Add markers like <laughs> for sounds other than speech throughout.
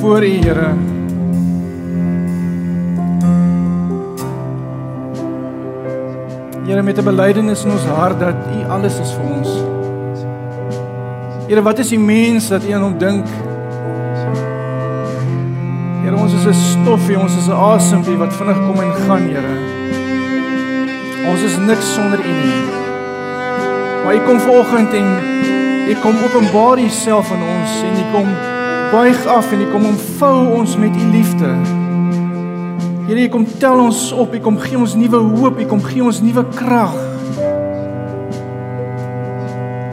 voor U Here. Here met 'n belydenis in ons hart dat U alles is vir ons. Here, wat is die mens dat U aan hom dink? Here, ons is 'n stofie, ons is 'n asempie wat vinnig kom en gaan, Here. Ons is niks sonder U nie. Maar U kom vanoggend en U kom openbaar Uself aan ons en U kom buig af en U kom omvou ons met U liefde. Here, U kom tel ons op, U kom gee ons nuwe hoop, U kom gee ons nuwe krag.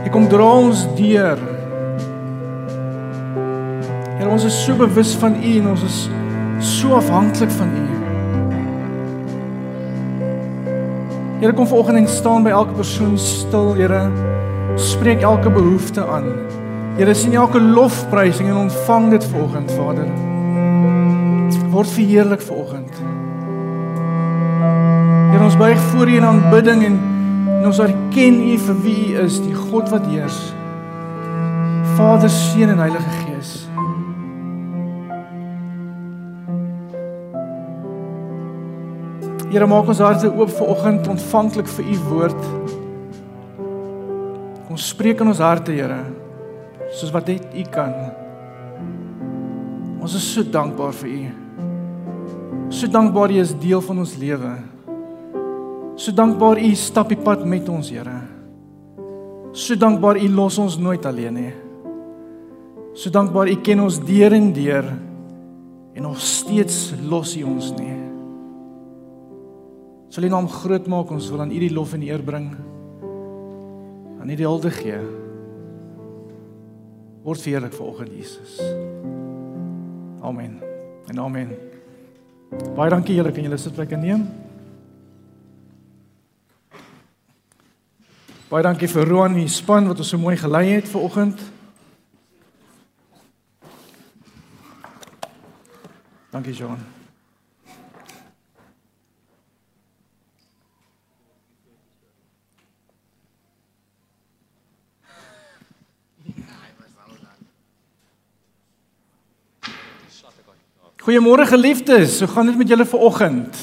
U kom dra ons deur. Here, ons is so bewus van U en ons is so afhanklik van U. Here, kom vanoggend en staan by elke persoon stil, Here. Spreek elke behoefte aan. Here, sien elke lofprysing en ontvang dit vanoggend, Vader. Word verheerlik vanoggend. Here, ons buig voor U in aanbidding en, en ons erken U vir wie U is, die God wat heers. Vader, Seun en Heilige Gees. Here, maak ons harte oop vir oggend ontvanklik vir U woord. Kom spreek in ons harte, Here, soos wat net U kan. Ons is so dankbaar vir U. So dankbaar U is deel van ons lewe. So dankbaar U stap die pad met ons, Here. So dankbaar U los ons nooit alleen nie. So dankbaar U ken ons deur en deur en nog steeds los U ons nie. Sal U naam groot maak, ons wil aan U die lof en eer bring. Aan U die hulde gee. Word verheerlik vanoggend Jesus. Amen. En amen. Baie dankie julle, kan julle sitplekke neem? Baie dankie vir Roan en die span wat ons so mooi gelei het vanoggend. Dankie Johan. Goeiemôre geliefdes, hoe gaan dit met julle vanoggend?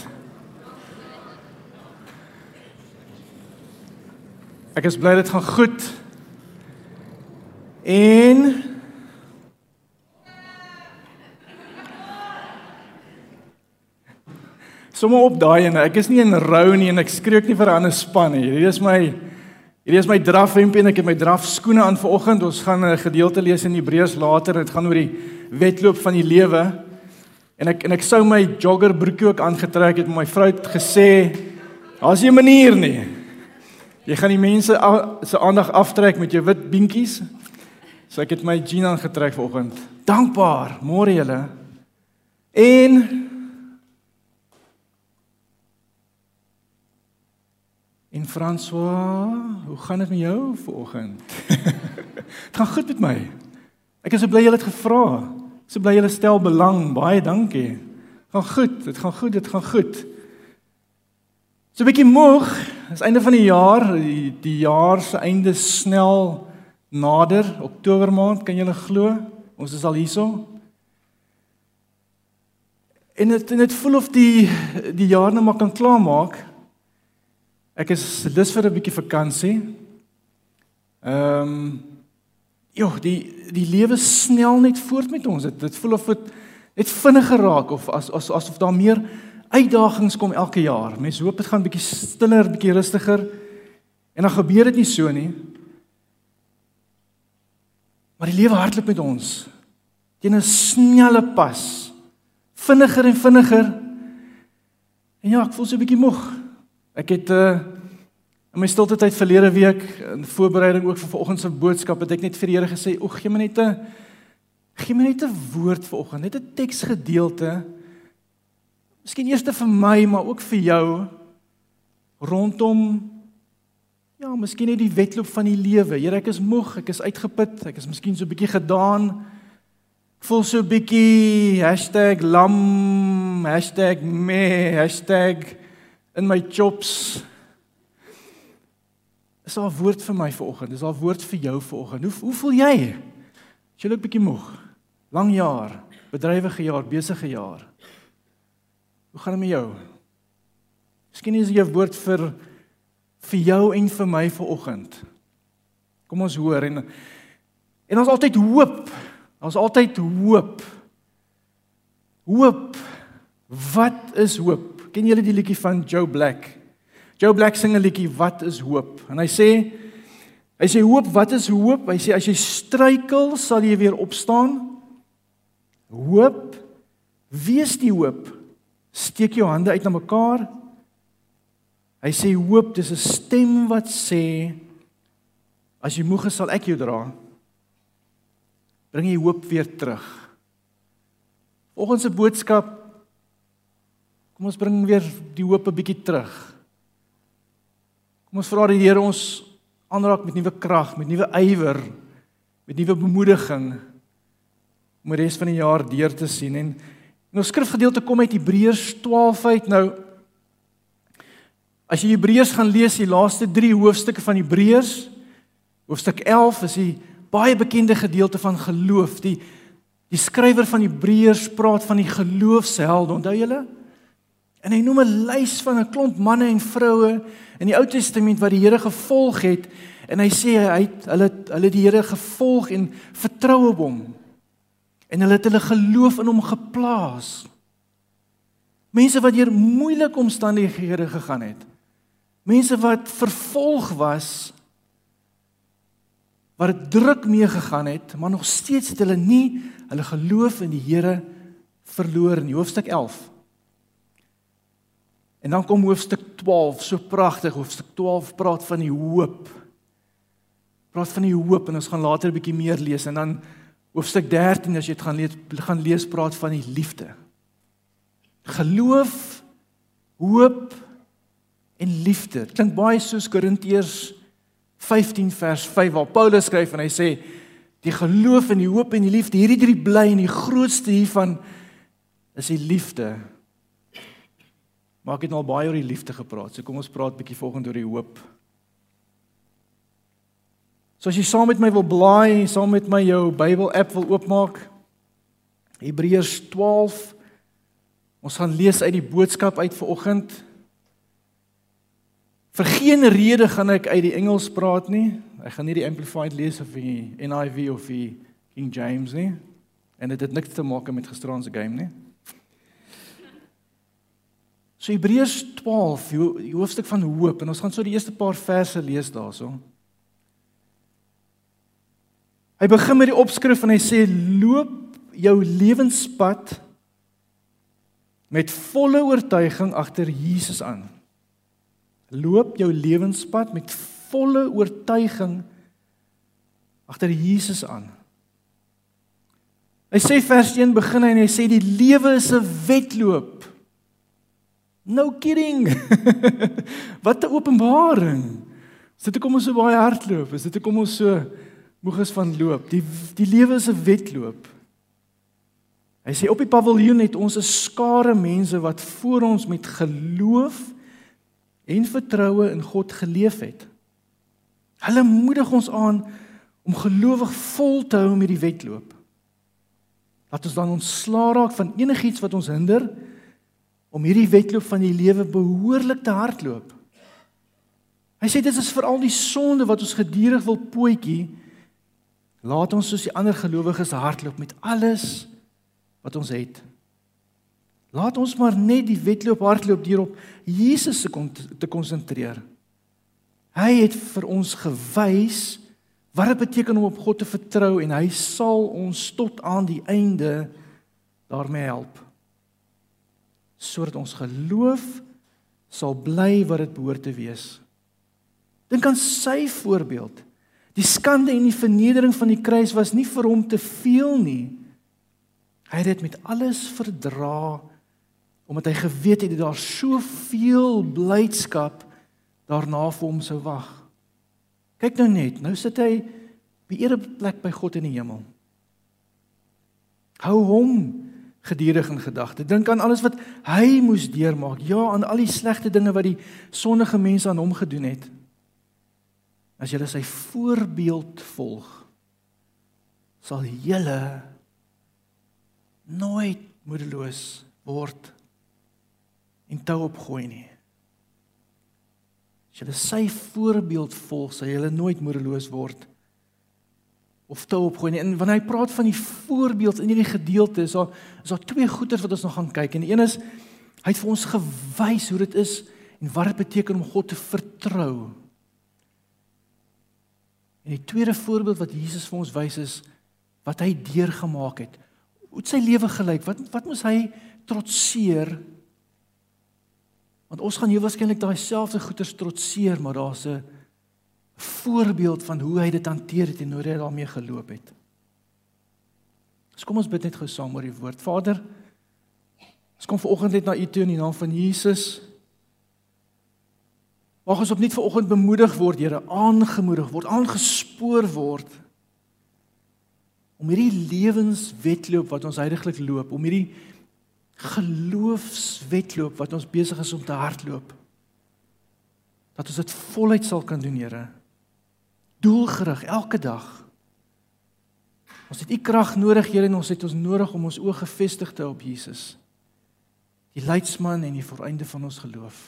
Ek is bly dit gaan goed. En Sommige op daai en ek is nie in rou nie en ek skreeu nie vir 'n ander span nie. Hierdie is my hierdie is my drafhempie en ek het my draf skoene aan vanoggend. Ons gaan 'n gedeelte lees in Hebreërs later. Dit gaan oor die wedloop van die lewe. En ek en ek sou my joggerbroekie ook aangetrek het, maar my vrou het gesê, "Daar's nie 'n manier nie. Jy gaan die mense se aandag aftrek met jou wit beentjies." So ek het my jeans aangetrek vanoggend. Dankbaar, môre julle. En En François, hoe gaan dit met jou vanoggend? <laughs> Dit gaan goed met my. Ek is so bly jy het gevra. So bly julle stel belang. Baie dankie. Gaan goed, dit gaan goed, dit gaan goed. So 'n bietjie moeg. Dis einde van die jaar, die, die jaar se einde snel nader. Oktober maand, kan julle glo? Ons is al hierso. En dit dit voel of die die jaar nou maar kan klaarmaak. Ek is lus vir 'n bietjie vakansie. Ehm um, Ja, die die lewe snel net voort met ons. Dit dit voel of dit net vinniger raak of as as asof daar meer uitdagings kom elke jaar. Mense hoop dit gaan bietjie stiller, bietjie rustiger. En dan gebeur dit nie so nie. Maar die lewe hardloop met ons teen 'n snelle pas. Vinniger en vinniger. En ja, ek voel so 'n bietjie moeg. Ek het 'n uh, eh, In my stilte tyd verlede week in voorbereiding ook vir vanoggend se boodskap het ek net vir die Here gesê, "O, gee my net 'n gee my net 'n woord vanoggend, net 'n teksgedeelte. Miskien eers vir my, maar ook vir jou rondom ja, miskien net die wedloop van die lewe. Here, ek is moeg, ek is uitgeput, ek is miskien so 'n bietjie gedaan. Ek voel so 'n bietjie #lam, #me, #in my chops." Is daar 'n woord vir my vanoggend? Is daar 'n woord vir jou vanoggend? Hoe hoe voel jy? Is jy ook bietjie moeg? Lang jaar, bedrywige jaar, besige jaar. Hoe gaan dit met jou? Miskien is jy 'n woord vir vir jou en vir my vanoggend. Kom ons hoor en en ons altyd hoop. Ons altyd hoop. Hoop. Wat is hoop? Ken julle die liedjie van Joe Black? Joe Black sing 'n liedjie Wat is hoop? En hy sê hy sê hoop, wat is hoop? Hy sê as jy struikel, sal jy weer opstaan. Hoop. Wees die hoop. Steek jou hande uit na mekaar. Hy sê hoop, dis 'n stem wat sê as jy moeg is, sal ek jou dra. Bring jy hoop weer terug. Volgens se boodskap kom ons bring weer die hoop 'n bietjie terug. Kom ons vra die Here ons aanraak met nuwe krag, met nuwe ywer, met nuwe bemoediging om die res van die jaar deur te sien en en ons skrifgedeelte kom uit Hebreërs 12 uit nou As jy Hebreërs gaan lees, die laaste 3 hoofstukke van Hebreërs, hoofstuk 11 is die baie bekende gedeelte van geloof. Die die skrywer van Hebreërs praat van die geloofshelde, onthou julle? En hy noem 'n lys van 'n klomp manne en vroue in die Ou Testament wat die Here gevolg het en hy sê hy het hulle hulle die Here gevolg en vertrou op hom. En hulle het hulle geloof in hom geplaas. Mense wat deur moeilike omstandighede gegaan het. Mense wat vervolg was wat druk mee gegaan het, maar nog steeds het hulle nie hulle geloof in die Here verloor in hoofstuk 11. En dan kom hoofstuk 12, so pragtig. Hoofstuk 12 praat van die hoop. Praat van die hoop en ons gaan later 'n bietjie meer lees en dan hoofstuk 13 as jy dit gaan lees, gaan lees praat van die liefde. Geloof, hoop en liefde. Klink baie soos Korintiërs 15 vers 5 waar Paulus skryf en hy sê die geloof en die hoop en die liefde, hierdie drie bly en die grootste hiervan is die liefde. Maar ek het nou al baie oor die liefde gepraat. So kom ons praat bietjie volgende oor die hoop. So as jy saam met my wil blaai, saam met my jou Bybel app wil oopmaak. Hebreërs 12. Ons gaan lees uit die boodskap uit vir oggend. Vir geen rede gaan ek uit die Engels praat nie. Ek gaan nie die amplified lees of die NIV of die King James nie. En dit het niks te maak met gisteraand se game nie. So Hebreërs 12, die hoofstuk van hoop en ons gaan so die eerste paar verse lees daarso. Hy begin met die opskrif en hy sê loop jou lewenspad met volle oortuiging agter Jesus aan. Loop jou lewenspad met volle oortuiging agter Jesus aan. Hy sê vers 1 begin hy en hy sê die lewe is 'n wedloop. No kidding. <laughs> Wat 'n openbaring. Is dit hoekom ons so baie hardloop? Is dit hoekom ons so moeg is van loop? Die die lewe is 'n wedloop. Hy sê op die paviljoen het ons 'n skare mense wat voor ons met geloof en vertroue in God geleef het. Hulle moedig ons aan om gelowig vol te hou met die wedloop. Laat ons dan ontslaa raak van enigiets wat ons hinder om hierdie wedloop van die lewe behoorlik te hardloop. Hy sê dit is veral die sonde wat ons gedurig wil pootjie. Laat ons soos die ander gelowiges hardloop met alles wat ons het. Laat ons maar net die wedloop hardloop deur op Jesus se te konsentreer. Hy het vir ons gewys wat dit beteken om op God te vertrou en hy sal ons tot aan die einde daarmee help sodat ons geloof sal bly wat dit behoort te wees. Dink aan sy voorbeeld. Die skande en die vernedering van die kruis was nie vir hom te veel nie. Hy het dit met alles verdra omdat hy geweet het dat daar soveel blydskap daarna vir hom sou wag. Kyk nou net, nou sit hy by 'n ereplek by God in die hemel. Hou hom geduldig in gedagte. Dink aan alles wat hy moes deurmaak. Ja, aan al die slegte dinge wat die sondige mense aan hom gedoen het. as julle sy voorbeeld volg, sal julle nooit moedeloos word en tou opgooi nie. As julle sy voorbeeld volg, sal julle nooit moedeloos word of tou opgooi nie. En wanneer hy praat van die voorbeeld in hierdie gedeelte, is daar is daar twee goeters wat ons nog gaan kyk. En die een is hy het vir ons gewys hoe dit is en wat dit beteken om God te vertrou. En die tweede voorbeeld wat Jesus vir ons wys is wat hy deurgemaak het. Hoe het sy lewe gelyk? Wat wat moes hy trotseer? Want ons gaan hier waarskynlik daai selfde goeters trotseer, maar daar's 'n voorbeeld van hoe hy dit hanteer het en hoe hy daarmee geloop het. So kom ons bid net gou saam oor die woord. Vader, ons kom vanoggend net na U toe in die naam van Jesus. Mag ons opnuut vanoggend bemoedig word, Here, aangemoedig word, aangespoor word om hierdie lewenswetloop wat ons heidaglik loop, om hierdie geloofswetloop wat ons besig is om te hardloop, dat ons dit voluit sal kan doen, Here. Doelgerig elke dag. Ons het U krag nodig, Here, en ons het ons nodig om ons oë gefestig te hou op Jesus. Die leidsman en die volëinde van ons geloof.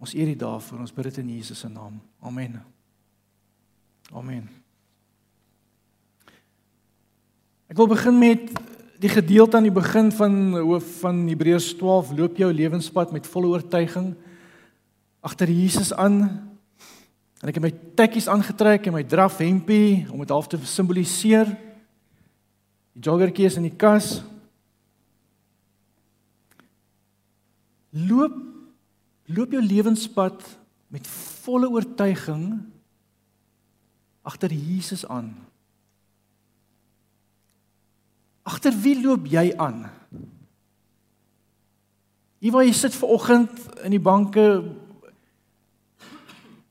Ons eer U daarvoor. Ons bid dit in Jesus se naam. Amen. Amen. Ek wil begin met die gedeelte aan die begin van hoof van Hebreërs 12 loop jou lewenspad met volle oortuiging agter Jesus aan. En ek het my tekkies aangetrek en my draf hempie om dit half te simboliseer. Die joggertjie is in die kas. Loop loop jou lewenspad met volle oortuiging agter Jesus aan. Agter wie loop jy aan? Hier waar jy sit ver oggend in die banke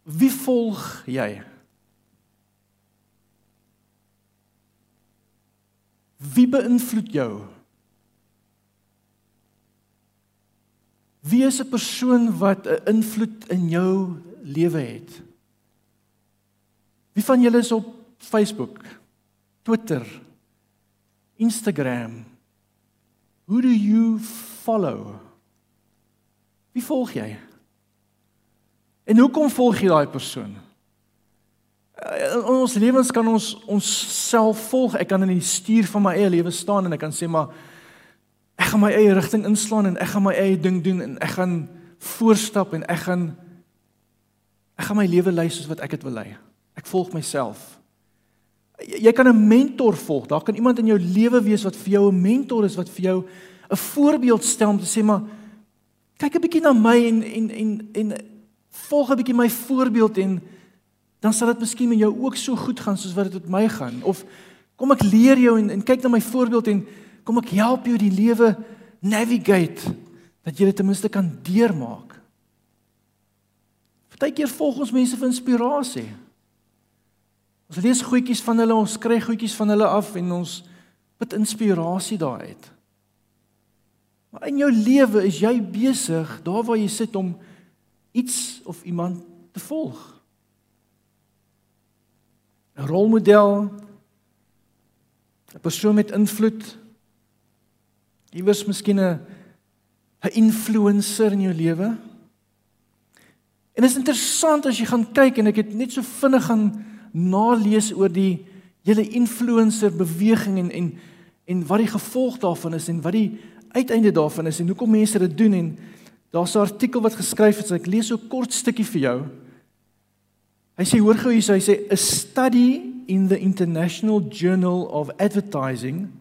wie volg jy? Wie beïnvloed jou? Wie is 'n persoon wat 'n invloed in jou lewe het? Wie van julle is op Facebook, Twitter, Instagram? Who do you follow? Wie volg jy? En hoekom volg jy daai persoon? Eh, in ons lewens kan ons ons self volg. Ek kan in die stuur van my eie lewe staan en ek kan sê maar ek gaan my eie rigting inslaan en ek gaan my eie ding doen en ek gaan voorstap en ek gaan ek gaan my lewe lei soos wat ek dit wil lei. Ek volg myself. Jy kan 'n mentor volg. Daar kan iemand in jou lewe wees wat vir jou 'n mentor is wat vir jou 'n voorbeeld stel om te sê maar kyk 'n bietjie na my en en en en volg 'n bietjie my voorbeeld en dan sal dit miskien met jou ook so goed gaan soos wat dit met my gaan of kom ek leer jou en, en kyk na my voorbeeld en Kom ek help jou die lewe navigate dat jy dit ten minste kan deurmaak. Partykeer volg ons mense vir inspirasie. Ons lees goedjies van hulle, ons kry goedjies van hulle af en ons put inspirasie daaruit. Maar in jou lewe is jy besig daar waar jy sit om iets of iemand te volg. 'n Rolmodel 'n persoon met invloed Iewers miskien 'n 'n influencer in jou lewe. En dit is interessant as jy gaan kyk en ek het net so vinnig gaan nalees oor die hele influencer beweging en en en wat die gevolg daarvan is en wat die uiteinde daarvan is en hoekom mense dit doen en daar's 'n artikel wat geskryf is ek lees so 'n kort stukkie vir jou. Hy sê hoor gou hier hy sê a study in the International Journal of Advertising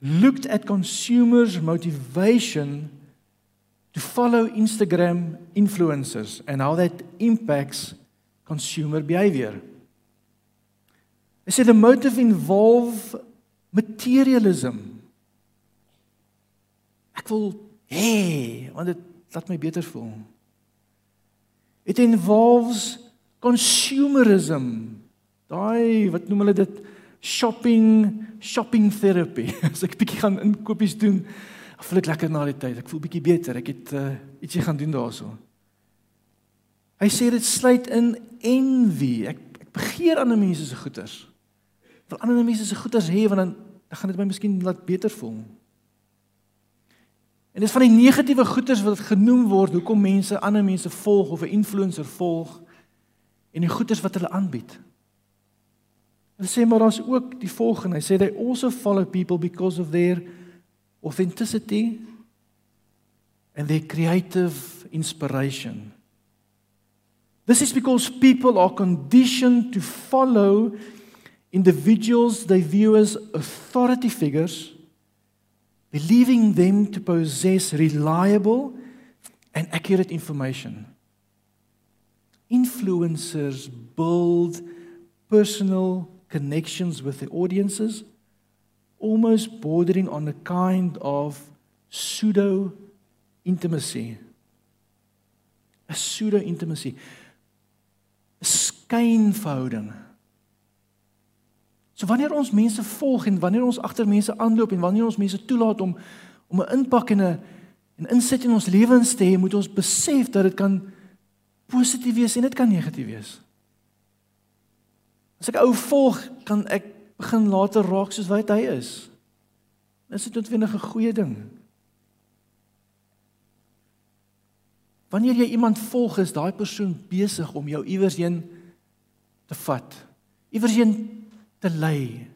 looked at consumers' motivation to follow Instagram influencers and how that impacts consumer behavior. They said the motive involve materialism. Ek wil hê, want dit laat my beter voel. It involves consumerism. Daai wat noem hulle dit shopping shopping therapy. <laughs> As ek bietjie gaan inkopies doen, voel ek lekker na die tyd. Ek voel bietjie beter. Ek het uh, ietsie gaan doen daaroor. Hy sê dit sluit in envy. Ek ek begeer ander mense se goeders. Wil ander mense se goeders hê want dan gaan dit my miskien laat beter voel. En dis van die negatiewe goeders wat genoem word hoekom mense ander mense volg of 'n influencer volg en die goeders wat hulle aanbied. Hulle sê maar daar's ook die volgende. Hy sê they also follow people because of their authenticity and their creative inspiration. This is because people are conditioned to follow individuals they view as authority figures, believing them to possess reliable and accurate information. Influencers build personal connections with their audiences, almost bordering on a kind of pseudo intimacy. A pseudo intimacy. skynverhouding. So wanneer ons mense volg en wanneer ons agter mense aanloop en wanneer ons mense toelaat om om 'n impak en 'n 'n insit in ons lewens te hê, moet ons besef dat dit kan positief wees en dit kan negatief wees. As ek ou volg, kan ek begin later raak soos wat hy is. Is dit noodwendig 'n goeie ding? Wanneer jy iemand volg, is daai persoon besig om jou iewers heen te vat. Iewers heen te lei.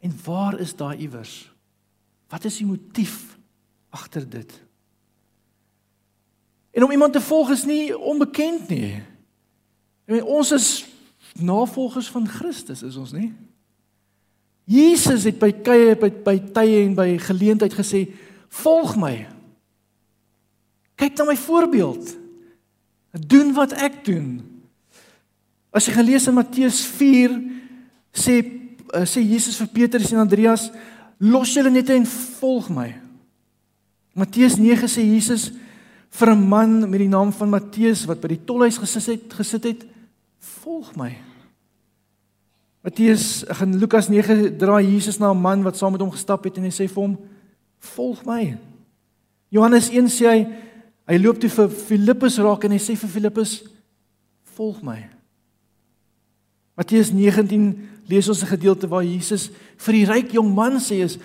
En waar is daai iewers? Wat is die motief agter dit? En om iemand te volg is nie onbekend nie. Ek meen ons is navolgers van Christus is ons nie? Jesus het by kye by, by tye en by geleentheid gesê: "Volg my." Kyk na my voorbeeld. Doen wat ek doen. As jy gelees in Matteus 4 sê eh, sê Jesus vir Petrus en Andreas, los julle net en volg my. Matteus 9 sê Jesus vir 'n man met die naam van Matteus wat by die tolhuis gesit het, gesit het, volg my. Matteus in Lukas 9 draai Jesus na 'n man wat saam met hom gestap het en hy sê vir hom, volg my. Johannes 1 sê hy Hy loop toe vir Filippus raak en hy sê vir Filippus: "Volg my." Matteus 19 lees ons 'n gedeelte waar Jesus vir die ryk jong man sê is: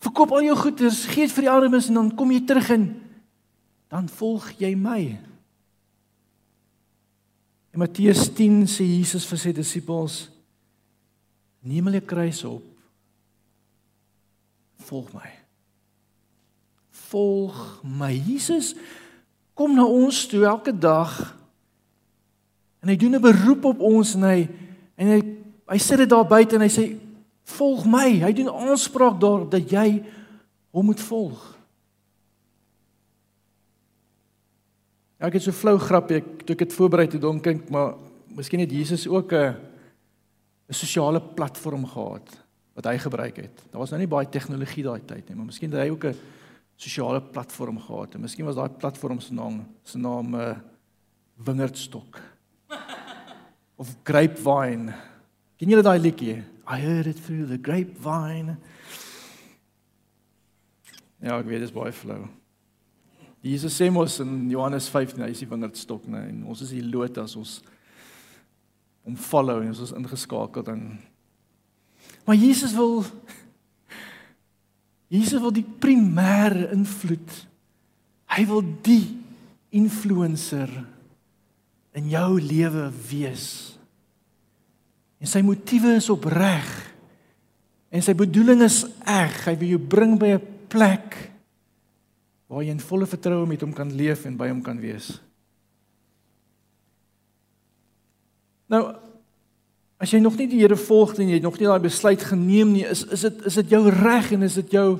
"Verkoop al jou goederes, gee dit vir die armes en dan kom jy terug en dan volg jy my." In Matteus 10 sê Jesus vir sy disippels: "Neem hulle kruis op. Volg my." Volg my. Jesus kom na ons toe elke dag en hy doen 'n beroep op ons en hy en hy hy sit dit daar buite en hy sê volg my hy doen aanspraak daarop dat jy hom moet volg ja, ek het so flou grappie ek toe ek dit voorberei het dink ek maar miskien het Jesus ook 'n 'n sosiale platform gehad wat hy gebruik het daar was nou nie baie tegnologie daai tyd nie maar miskien het hy ook 'n sosiale platform gehad. En miskien was daai platform se naam se naam uh, wingerdstok. of grapevine. Ken julle daai liedjie? I heard it through the grapevine. Ja, ek weet dit is baie flou. Jesus sê mos in Johannes 15, hy is die wingerdstok, nee, en ons is die loot as ons om follow en ons is ingeskakel dan Maar Jesus wil Jesus wil die primêre invloed. Hy wil die influencer in jou lewe wees. En sy motiewe is opreg. En sy bedoeling is reg. Hy wil jou bring by 'n plek waar jy in volle vertroue met hom kan leef en by hom kan wees. Nou As jy nog nie die Here volg en jy het nog nie daai besluit geneem nie, is is dit is dit jou reg en is dit jou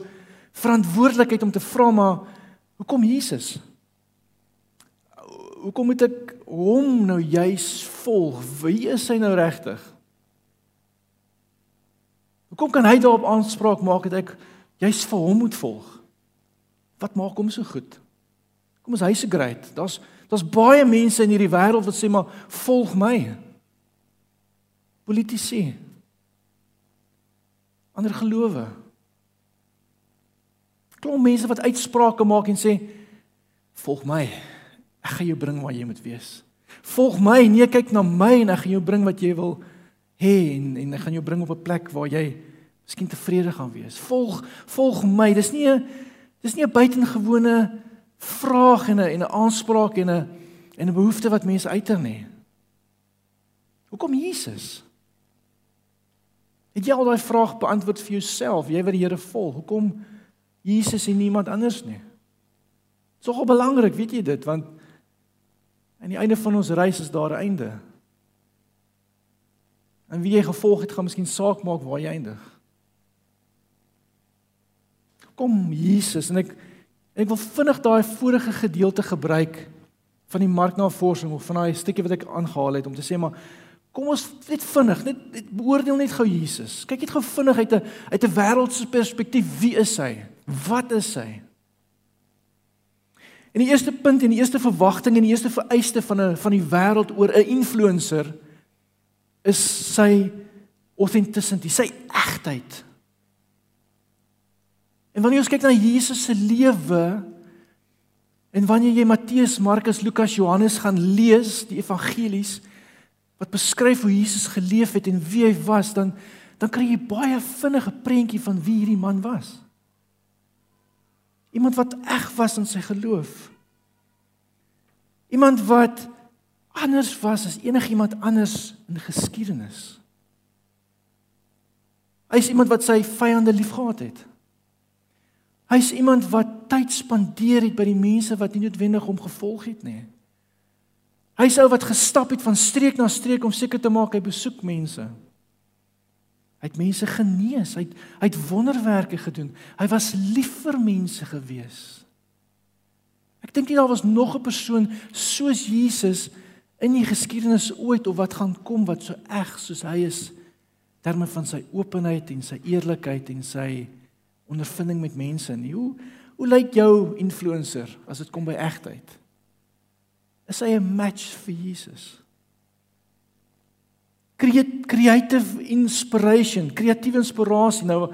verantwoordelikheid om te vra maar hoekom Jesus? Hoekom moet ek hom nou juis volg? Wie is hy nou regtig? Hoekom kan hy daarop aanspraak maak dat ek juis vir hom moet volg? Wat maak hom so goed? Kom is hy so great? Daar's daar's baie mense in hierdie wêreld wat sê maar volg my politici ander gelowe klomp mense wat uitsprake maak en sê volg my Ek gaan jou bring waar jy moet wees. Volg my, nee kyk na my en ek gaan jou bring wat jy wil hê en en ek gaan jou bring op 'n plek waar jy miskien tevrede gaan wees. Volg volg my. Dis nie 'n dis nie 'n buitengewone vraag en 'n en 'n aanspraak en 'n en 'n behoefte wat mense uiter nie. Hoekom Jesus? Het jy al daai vraag beantwoord vir jouself, jy wat die Here volg? Hoekom Jesus en niemand anders nie? Dit is nogal belangrik, weet jy dit, want aan die einde van ons reis is daar 'n einde. En wie jy gevolg het, gaan miskien saak maak waar jy eindig. Kom Jesus en ek ek wil vinnig daai vorige gedeelte gebruik van die marknavorsing of van daai stukkie wat ek aangehaal het om te sê maar Kom ons net vinnig, net, net beoordeel net gou Jesus. Kyk net gou vinnig uit 'n uit 'n wêreldse perspektief, wie is hy? Wat is hy? En die eerste punt en die eerste verwagting en die eerste vereiste van 'n van die wêreld oor 'n influencer is sy authenticity, sy egtheid. En wanneer ons kyk na Jesus se lewe en wanneer jy Matteus, Markus, Lukas, Johannes gaan lees, die evangelies, wat beskryf hoe Jesus geleef het en wie hy was, dan dan kry jy baie vinnige prentjie van wie hierdie man was. Iemand wat eg was in sy geloof. Iemand wat anders was as enigiemand anders in geskiedenis. Hy's iemand wat sy vyande liefgehad het. Hy's iemand wat tyd spandeer het by die mense wat nie noodwendig hom gevolg het nie. Hy sou wat gestap het van streek na streek om seker te maak hy besoek mense. Hy het mense genees, hy het hy het wonderwerke gedoen. Hy was lief vir mense gewees. Ek dink nie daar was nog 'n persoon soos Jesus in die geskiedenis ooit of wat gaan kom wat so eg soos hy is terme van sy openheid en sy eerlikheid en sy ondervinding met mense nie. Hoe hoe lyk jou influencer as dit kom by egtheid? is hy 'n match vir Jesus. Creative inspiration, kreatiewe inspirasie. Nou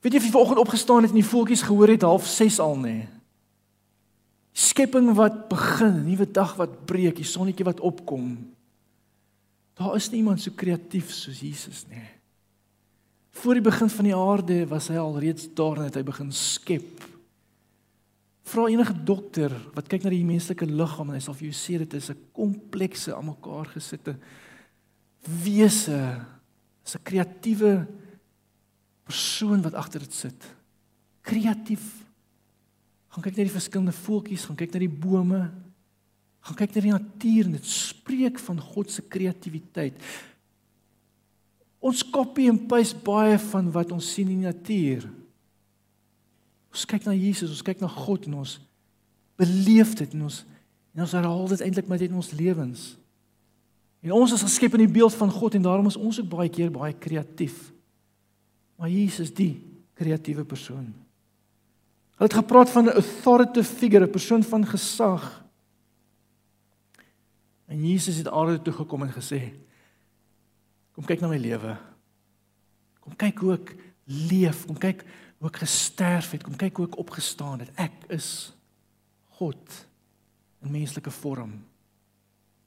weet jy of jy vanoggend opgestaan het en die voeltjies gehoor het half 6 al nê? Skepping wat begin, 'n nuwe dag wat breek, die sonnetjie wat opkom. Daar is nie iemand so kreatief soos Jesus nie. Voor die begin van die aarde was hy al reeds daar en hy begin skep. Vra enige dokter wat kyk na die menslike liggaam en hy sal vir jou sê dit is 'n komplekse aan mekaar gesitte wese. Is 'n kreatiewe persoon wat agter dit sit. Kreatief. Gaan kyk na die verskillende voeltjies, gaan kyk na die bome. Gaan kyk na die natuur en dit spreek van God se kreatiwiteit. Ons kopie en paste baie van wat ons sien in die natuur. Ons kyk na Jesus, ons kyk na God en ons beleef dit en ons en ons herhaal dit eintlik met in ons lewens. En ons is geskep in die beeld van God en daarom is ons ook baie keer baie kreatief. Maar Jesus die kreatiewe persoon. Hulle het gepraat van 'n authoritative figure, 'n persoon van gesag. En Jesus het aarde toe gekom en gesê: "Kom kyk na my lewe. Kom kyk hoe ek leef. Kom kyk hoe ek gesterf het, kom kyk hoe ek opgestaan het. Ek is God in menslike vorm.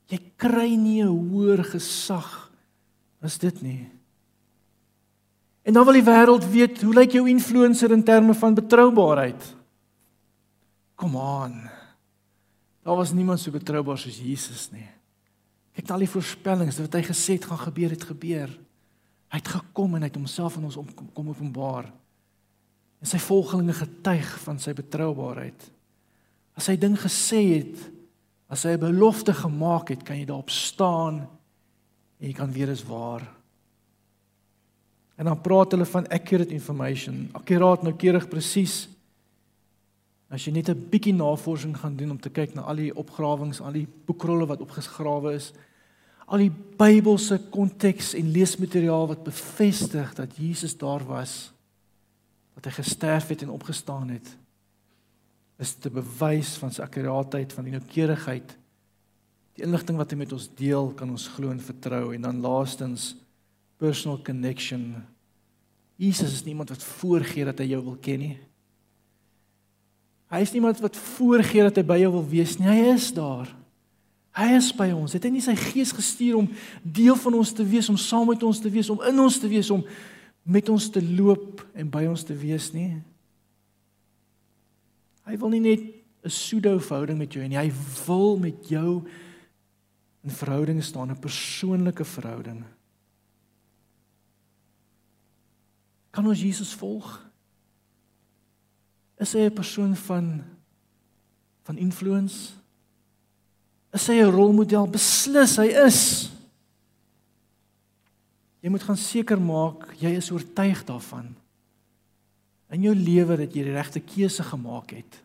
Jy kry nie 'n hoër gesag as dit nie. En dan wil die wêreld weet, hoe lyk jou influencer in terme van betroubaarheid? Kom aan. Daar was niemand so betroubaar soos Jesus nie. Kyk na al die voorspellings wat hy gesê het gaan gebeur het gebeur. Hy het gekom en hy het homself aan ons kom openbaar. En sy volgelinge getuig van sy betroubaarheid. As hy ding gesê het, as hy 'n belofte gemaak het, kan jy daarop staan en jy kan weet dit is waar. En dan praat hulle van accurate information, akkuraat, noukeurig, presies. As jy net 'n bietjie navorsing gaan doen om te kyk na al die opgrawings, al die boekrolle wat opgegrawe is, al die Bybelse konteks en leesmateriaal wat bevestig dat Jesus daar was dat hy gesterf het en opgestaan het is te bewys van sy akkuraatheid van die noukeurigheid. Die inligting wat hy met ons deel kan ons glo en vertrou. En dan laastens personal connection Jesus is niemand wat voorgee dat hy jou wil ken nie Hy is niemand wat voorgee dat hy by jou wil wees nie. Hy is daar. Hy is by ons. Het hy nie sy gees gestuur om deel van ons te wees, om saam met ons te wees, om in ons te wees, om met ons te loop en by ons te wees nie? Hy wil nie net 'n pseudo verhouding met jou hê nie. Hy wil met jou in verhouding staan, 'n persoonlike verhouding. Kan ons Jesus volg? Is hy 'n persoon van van influence? Is hy 'n rolmodel? Beslis hy is. Jy moet gaan seker maak jy is oortuig daarvan in jou lewe dat jy die regte keuse gemaak het.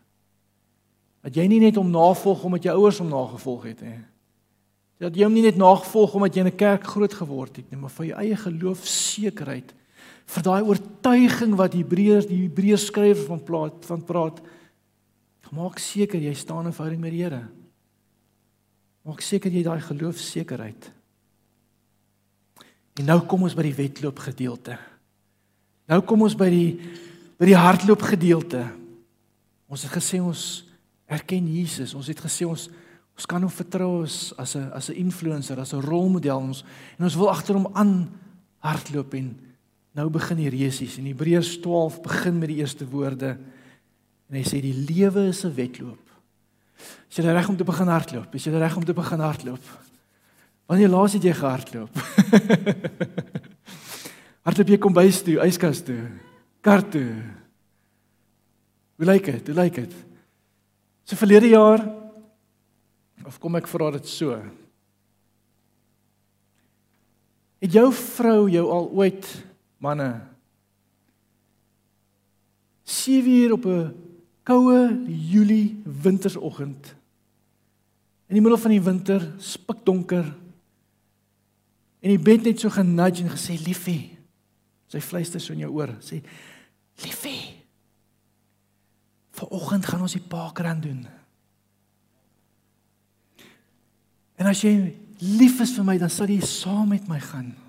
Dat jy nie net hom navolg omdat jou ouers hom nagevolg het nie. Dat jy hom nie net nagevolg omdat jy in 'n kerk groot geword het nie, maar vir jou eie geloofsekerheid vir daai oortuiging wat Hebreërs die Hebreërs skrywer van praat van praat. Maak seker jy staan in verhouding met die Here. Maak seker jy daai geloofsekerheid. En nou kom ons by die wedloop gedeelte. Nou kom ons by die by die hardloop gedeelte. Ons het gesê ons erken Jesus. Ons het gesê ons ons kan hom vertrou as as 'n as 'n influencer, as 'n rolmodel ons en ons wil agter hom aan hardloop en Nou begin die resies en Hebreërs 12 begin met die eerste woorde. En hy sê die lewe is 'n wedloop. Is jy reg om te begin hardloop? Is jy reg om te begin hardloop? Wanneer laas het jy gehardloop? <laughs> hardloop jy kom bys toe, yskas toe, kar toe. Hoe lyk dit? Hoe lyk dit? So verlede jaar of kom ek vra dit so? Het jou vrou jou al ooit manne 7 uur op 'n koue Julie wintersoggend. In die middel van die winter spikdonker. En die bed net so genudge en gesê liefie sy fluister so in jou oor sê liefie vanoggend gaan ons die parkrun doen. En as jy lief is vir my dan sal jy saam met my gaan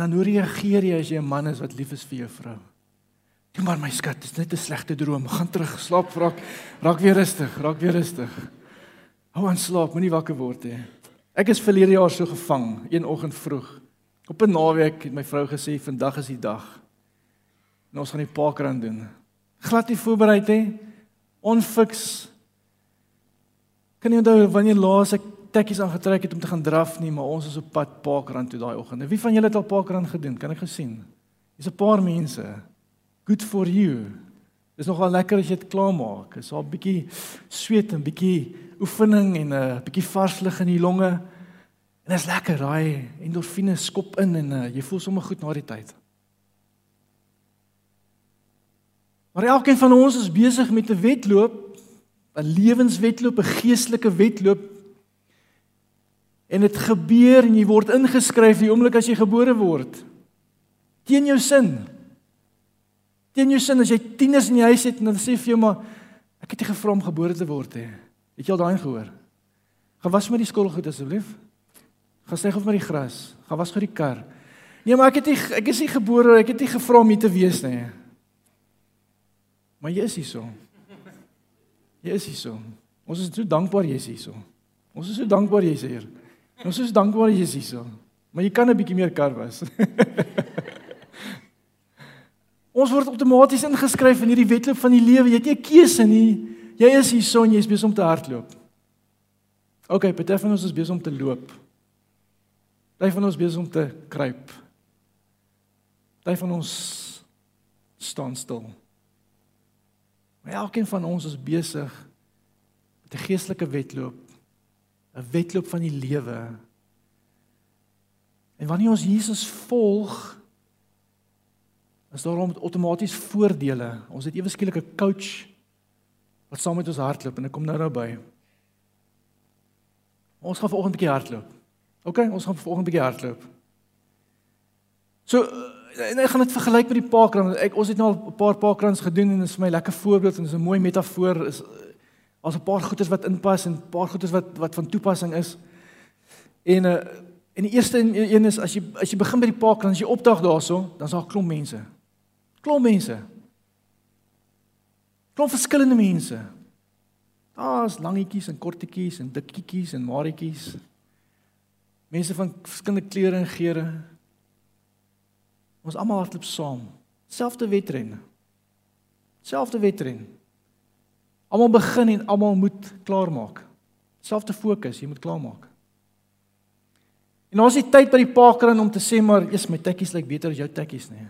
En dan hoe reageer jy as jy 'n man is wat lief is vir jou vrou? Toe maar my skat, dis net 'n slegte droom. Gaan terug, slaap, raak raak weer rustig, raak weer rustig. Hou aan slaap, moenie wakker word nie. Ek is verlede jaar so gevang, een oggend vroeg. Op 'n naweek het my vrou gesê vandag is die dag. En ons gaan die parkrun doen. Glad nie voorberei nie. Onfiks. Kan jy onthou wanneer laas ek tekkies aangetrek het om te gaan draf nie, maar ons is op pad Parkrand toe daai oggend. Wie van julle het al Parkrand gedoen? Kan ek gesien? Dis 'n paar mense. Good for you. Dis nogal lekker as jy dit klaar maak. Dis al bietjie sweet en bietjie oefening en 'n bietjie vars lug in die longe. En dit is lekker, daai endorfine skop in en uh, jy voel sommer goed na die tyd. Maar elkeen van ons is besig met 'n wedloop, 'n lewenswedloop, 'n geestelike wedloop En dit gebeur en jy word ingeskryf die oomblik as jy gebore word. Teen jou sin. Teen jou sin as jy tieners in die huis het en dan sê vir jou maar ek het nie gevra om gebore te word nie. Het jy al daai gehoor? Gaan was met die skoolgoed asseblief. Gaan sê of met die gras. Gaan was gou die kar. Nee, maar ek het nie ek is nie gebore, ek het nie gevra om hier te wees nie. Maar jy is hier so. Jy is hier so. Ons is so dankbaar jy is hier so. Ons is so dankbaar jy is hier. Ons is dankbaar jy is hier. Maar jy kan 'n bietjie meer kar was. <laughs> Ons word outomaties ingeskryf in hierdie wedloop van die lewe. Jy het nie 'n keuse nie. Jy is hier son, jy is besig om te hardloop. OK, party van ons is besig om te loop. Party van ons besig om te kruip. Party van ons staan stil. Maar elkeen van ons is besig met 'n geestelike wedloop 'n wedloop van die lewe. En wanneer ons Jesus volg, is daar om outomaties voordele. Ons het ewe skielik 'n coach wat saam met ons hardloop en ek kom nou nou by. Ons gaan vanoggend 'n bietjie hardloop. OK, ons gaan vanoggend 'n bietjie hardloop. So en ek gaan dit vergelyk met die parkrun. Ek ons het nou al 'n paar parkruns gedoen en dit is vir my lekker voorbeeld en dit is 'n mooi metafoor is Daar's 'n paar goeders wat inpas en 'n paar goeders wat wat van toepassing is. En uh En die eerste een is as jy as jy begin by die park dan as jy opdag daarso, dan's daar 'n klomp mense. Klomp mense. Klomp verskillende mense. Daar's langetjies en kortetjies en dikketjies en maretjies. Mense van verskillende kleure en geure. Ons almal hardloop saam. Selfde wedren. Selfde wedren. Almal begin en almal moet klaarmaak. Selfde fokus, jy moet klaarmaak. En ons het tyd by die parkrun om te sê maar, "Eers my tekkies lyk beter as jou tekkies nie."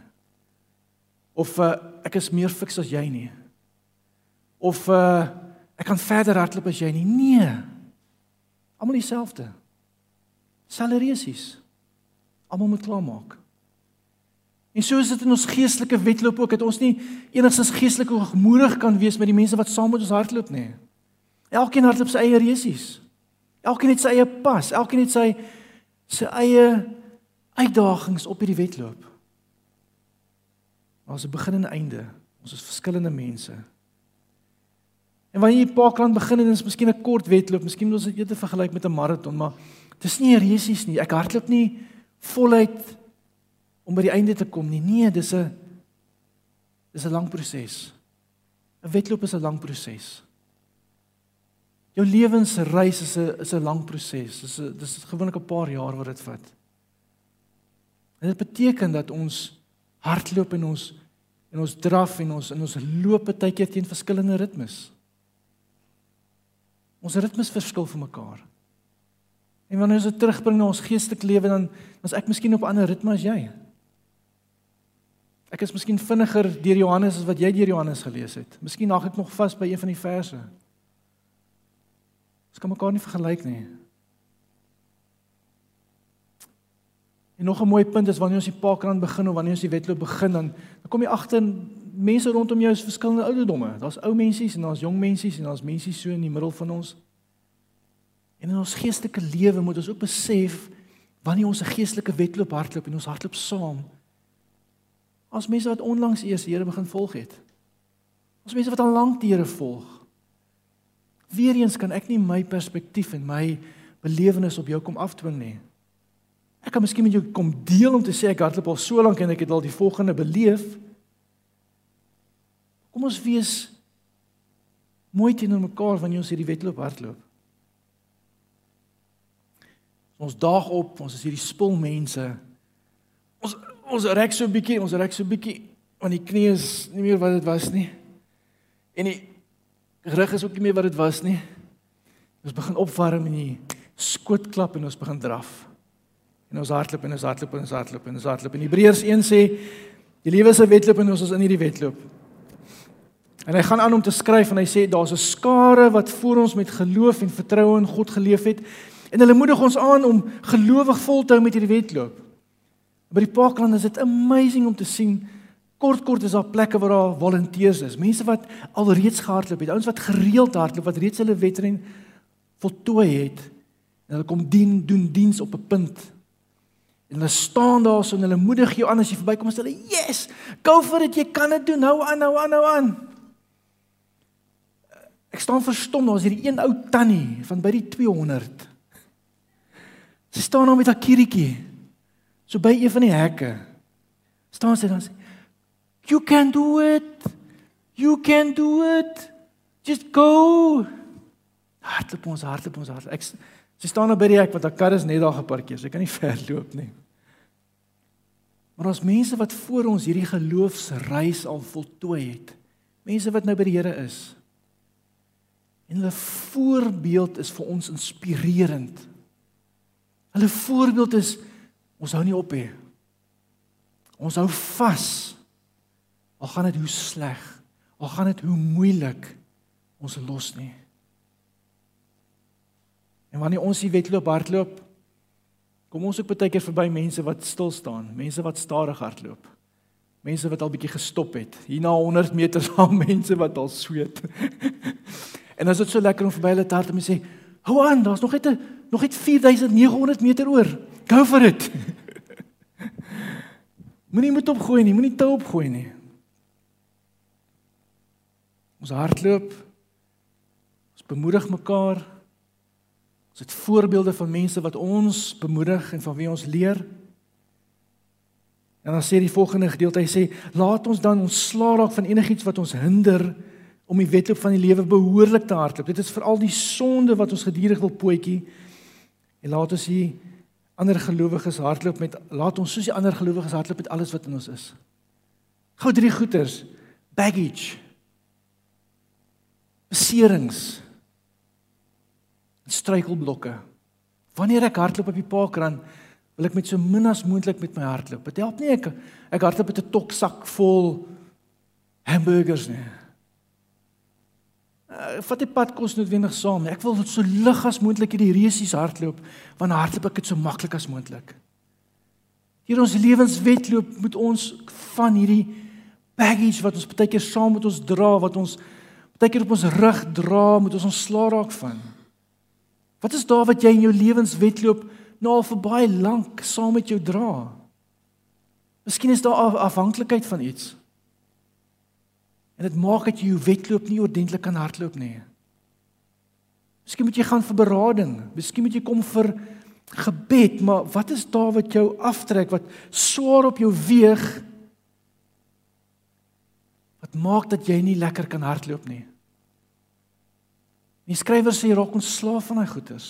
Of uh, ek is meer fiks as jy nie. Of uh, ek kan verder hardloop as jy nie. Nee. Almal dieselfde. Saleresies. Almal moet klaarmaak. En so is dit in ons geestelike wedloop ook dat ons nie enigstens geestelik hoogmoedig kan wees met die mense wat saam met ons hardloop nie. Elkeen hardloop sy eie resies. Elkeen het sy eie pas, elkeen het sy sy eie uitdagings op hierdie wedloop. Ons het begin en einde. Ons is verskillende mense. En wanneer jy Parkland begin en dit is miskien 'n kort wedloop, miskien moet ons dit eerder vergelyk met 'n maraton, maar dis nie 'n resies nie. Ek hardloop nie voluit om by die einde te kom nie. Nee, dis 'n dis 'n lang proses. 'n Wedloop is 'n lang proses. Jou lewensreis is 'n is 'n lang proses. Dis 'n dis gewoonlik 'n paar jaar wat dit vat. En dit beteken dat ons hardloop en ons en ons draf en ons in ons loop baie keer teen verskillende ritmes. Ons ritmes verskil vir mekaar. En wanneer ons dit terugbring na ons geestelike lewe dan dan is ek miskien op 'n ander ritme as jy. Ek is miskien vinniger deur Johannes as wat jy deur Johannes gelees het. Miskien nag ek nog vas by een van die verse. Ons kan mekaar nie vergelyk nie. En nog 'n mooi punt is wanneer ons die parkrun begin of wanneer ons die wedloop begin dan dan kom jy agter mense rondom jou is verskillende ouderdomme. Daar's ou mensies en daar's jong mensies en daar's mensies so in die middel van ons. En in ons geestelike lewe moet ons ook besef wanneer ons 'n geestelike wedloop hardloop en ons hardloop saam. As mense wat onlangs eers die Here begin volg het. As mense wat al lank die Here volg. Weereens kan ek nie my perspektief en my belewenis op jou kom afdwing nie. Ek kan miskien met jou kom deel om te sê ek hardloop al so lank en ek het al die volgende beleef. Kom ons wees mooi teenoor mekaar wanneer ons hierdie wedloop hardloop. Ons daag op, ons is hierdie spul mense. Ons ons rek so 'n bietjie, ons rek so 'n bietjie want die knie is nie meer wat dit was nie. En die rug is ook nie meer wat dit was nie. Ons begin opwarm en die skoot klap en ons begin draf. En ons hardloop en ons hardloop en ons hardloop en ons hardloop. En Hebreërs 1 sê die lewe is 'n wedloop en ons is in hierdie wedloop. En hy gaan aan om te skryf en hy sê daar's 'n skare wat voor ons met geloof en vertroue in God geleef het en hulle moedig ons aan om gelowig vol te hou met hierdie wedloop. By die Parkland is dit amazing om te sien Kort kort is daar plekke waar daar volonteërs is, mense wat alreeds gehardloop het, ouens wat gereeld hardloop, wat reeds hulle wedren voltooi het. En hulle kom dien doen diens op 'n punt. En hulle staan daar so en hulle moedig jou aan as jy verbykom en sê hulle, "Yes, go for it, jy kan dit doen. Hou aan, hou aan, hou aan." Ek staan verstom, daar's hierdie een ou tannie van by die 200. Sy staan daar met haar kirietjie so by een van die hekke. Staan sy dan sê, You can do it. You can do it. Just go. Hardloop ons, hardloop ons, hardloop. Ek sy staan nou by die hek want haar kar is net daar geparkeer. Sy kan nie <laughs> ver loop nie. Maar ons mense wat voor ons hierdie geloofsreis al voltooi het. Mense wat nou by die Here is. En hulle voorbeeld is vir ons inspirerend. Hulle voorbeeld is ons hou nie op nie. Ons hou vas. Al gaan dit hoe sleg, al gaan dit hoe moeilik, ons los nie. En wanneer ons die wedloop hardloop, kom ons ook baie keer verby mense wat stil staan, mense wat stadig hardloop. Mense wat al bietjie gestop het. Hier na 100 meter <laughs> staan mense wat al sweet. <laughs> en as dit so lekker om verby hulle te hardloop en sê, "Hou aan, daar's nog net 'n nog net 4900 meter oor. Go for it." Moenie moet opgooi nie, moenie tou opgooi nie. Ons hardloop. Ons bemoedig mekaar. Ons het voorbeelde van mense wat ons bemoedig en van wie ons leer. En dan sê die volgende gedeelte, hy sê, laat ons dan ontslaa raak van enigiets wat ons hinder om die wedloop van die lewe behoorlik te hardloop. Dit is veral die sonde wat ons gedurig wil pootjie. En laat ons hier ander gelowiges hardloop met laat ons soos die ander gelowiges hardloop met alles wat in ons is. Gou drie goeters. Baggage. Beserings. Struikelblokke. Wanneer ek hardloop op die parkrand, wil ek met so min as moontlik met my hardloop. Dit help nie ek ek hardloop met 'n toksak vol hamburgers nie. Uh, vat die pad kos noodwendig saam. Ek wil so lig as moontlik hierdie reusies hardloop, want hardloop ek dit so maklik as moontlik. Hier ons lewenswetloop moet ons van hierdie baggage wat ons baie keer saam met ons dra, wat ons baie keer op ons rug dra, moet ons ontslaa raak van. Wat is daar wat jy in jou lewenswetloop nou al vir baie lank saam met jou dra? Miskien is daar afhanklikheid van iets. En dit maak dat jy jou wedloop nie ordentlik kan hardloop nie. Miskien moet jy gaan vir berading, miskien moet jy kom vir gebed, maar wat is daar wat jou aftrek wat swaar op jou weeg? Wat maak dat jy nie lekker kan hardloop nie? Die skrywer sê raak ons slaaf van daai goeters.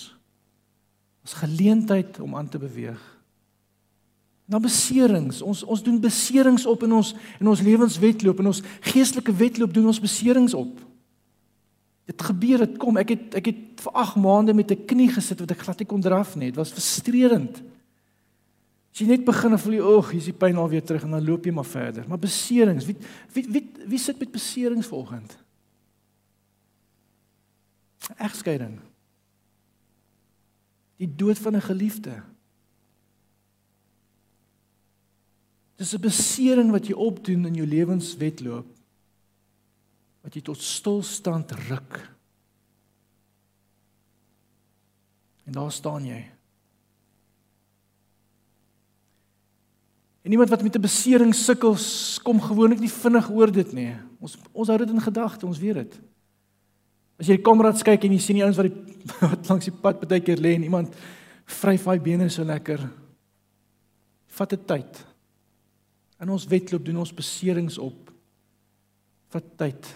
Ons geleentheid om aan te beweeg na beserings. Ons ons doen beserings op in ons in ons lewenswetloop en ons geestelike wedloop doen ons beserings op. Dit gebeur, dit kom. Ek het ek het vir 8 maande met 'n knie gesit wat ek glad nie kon draf nie. Dit was frustrerend. As jy net begin voel jy, "Ag, hier's die pyn al weer terug" en dan loop jy maar verder. Maar beserings, wie wie wie, wie sit met beserings vanoggend? Egskeiding. Die dood van 'n geliefde. Dis 'n besering wat jy opdoen in jou lewenswetloop wat jy tot stilstand ruk. En daar staan jy. En iemand wat met 'n besering sukkel, kom gewoonlik nie vinnig oor dit nie. Ons ons hou dit in gedagte, ons weet dit. As jy die kamerads kyk en jy sien die ouens wat die <laughs> wat langs die pad baie keer lê en iemand vryf hy bene so lekker. Vat 'n tyd. In ons wedloop doen ons beserings op vir tyd.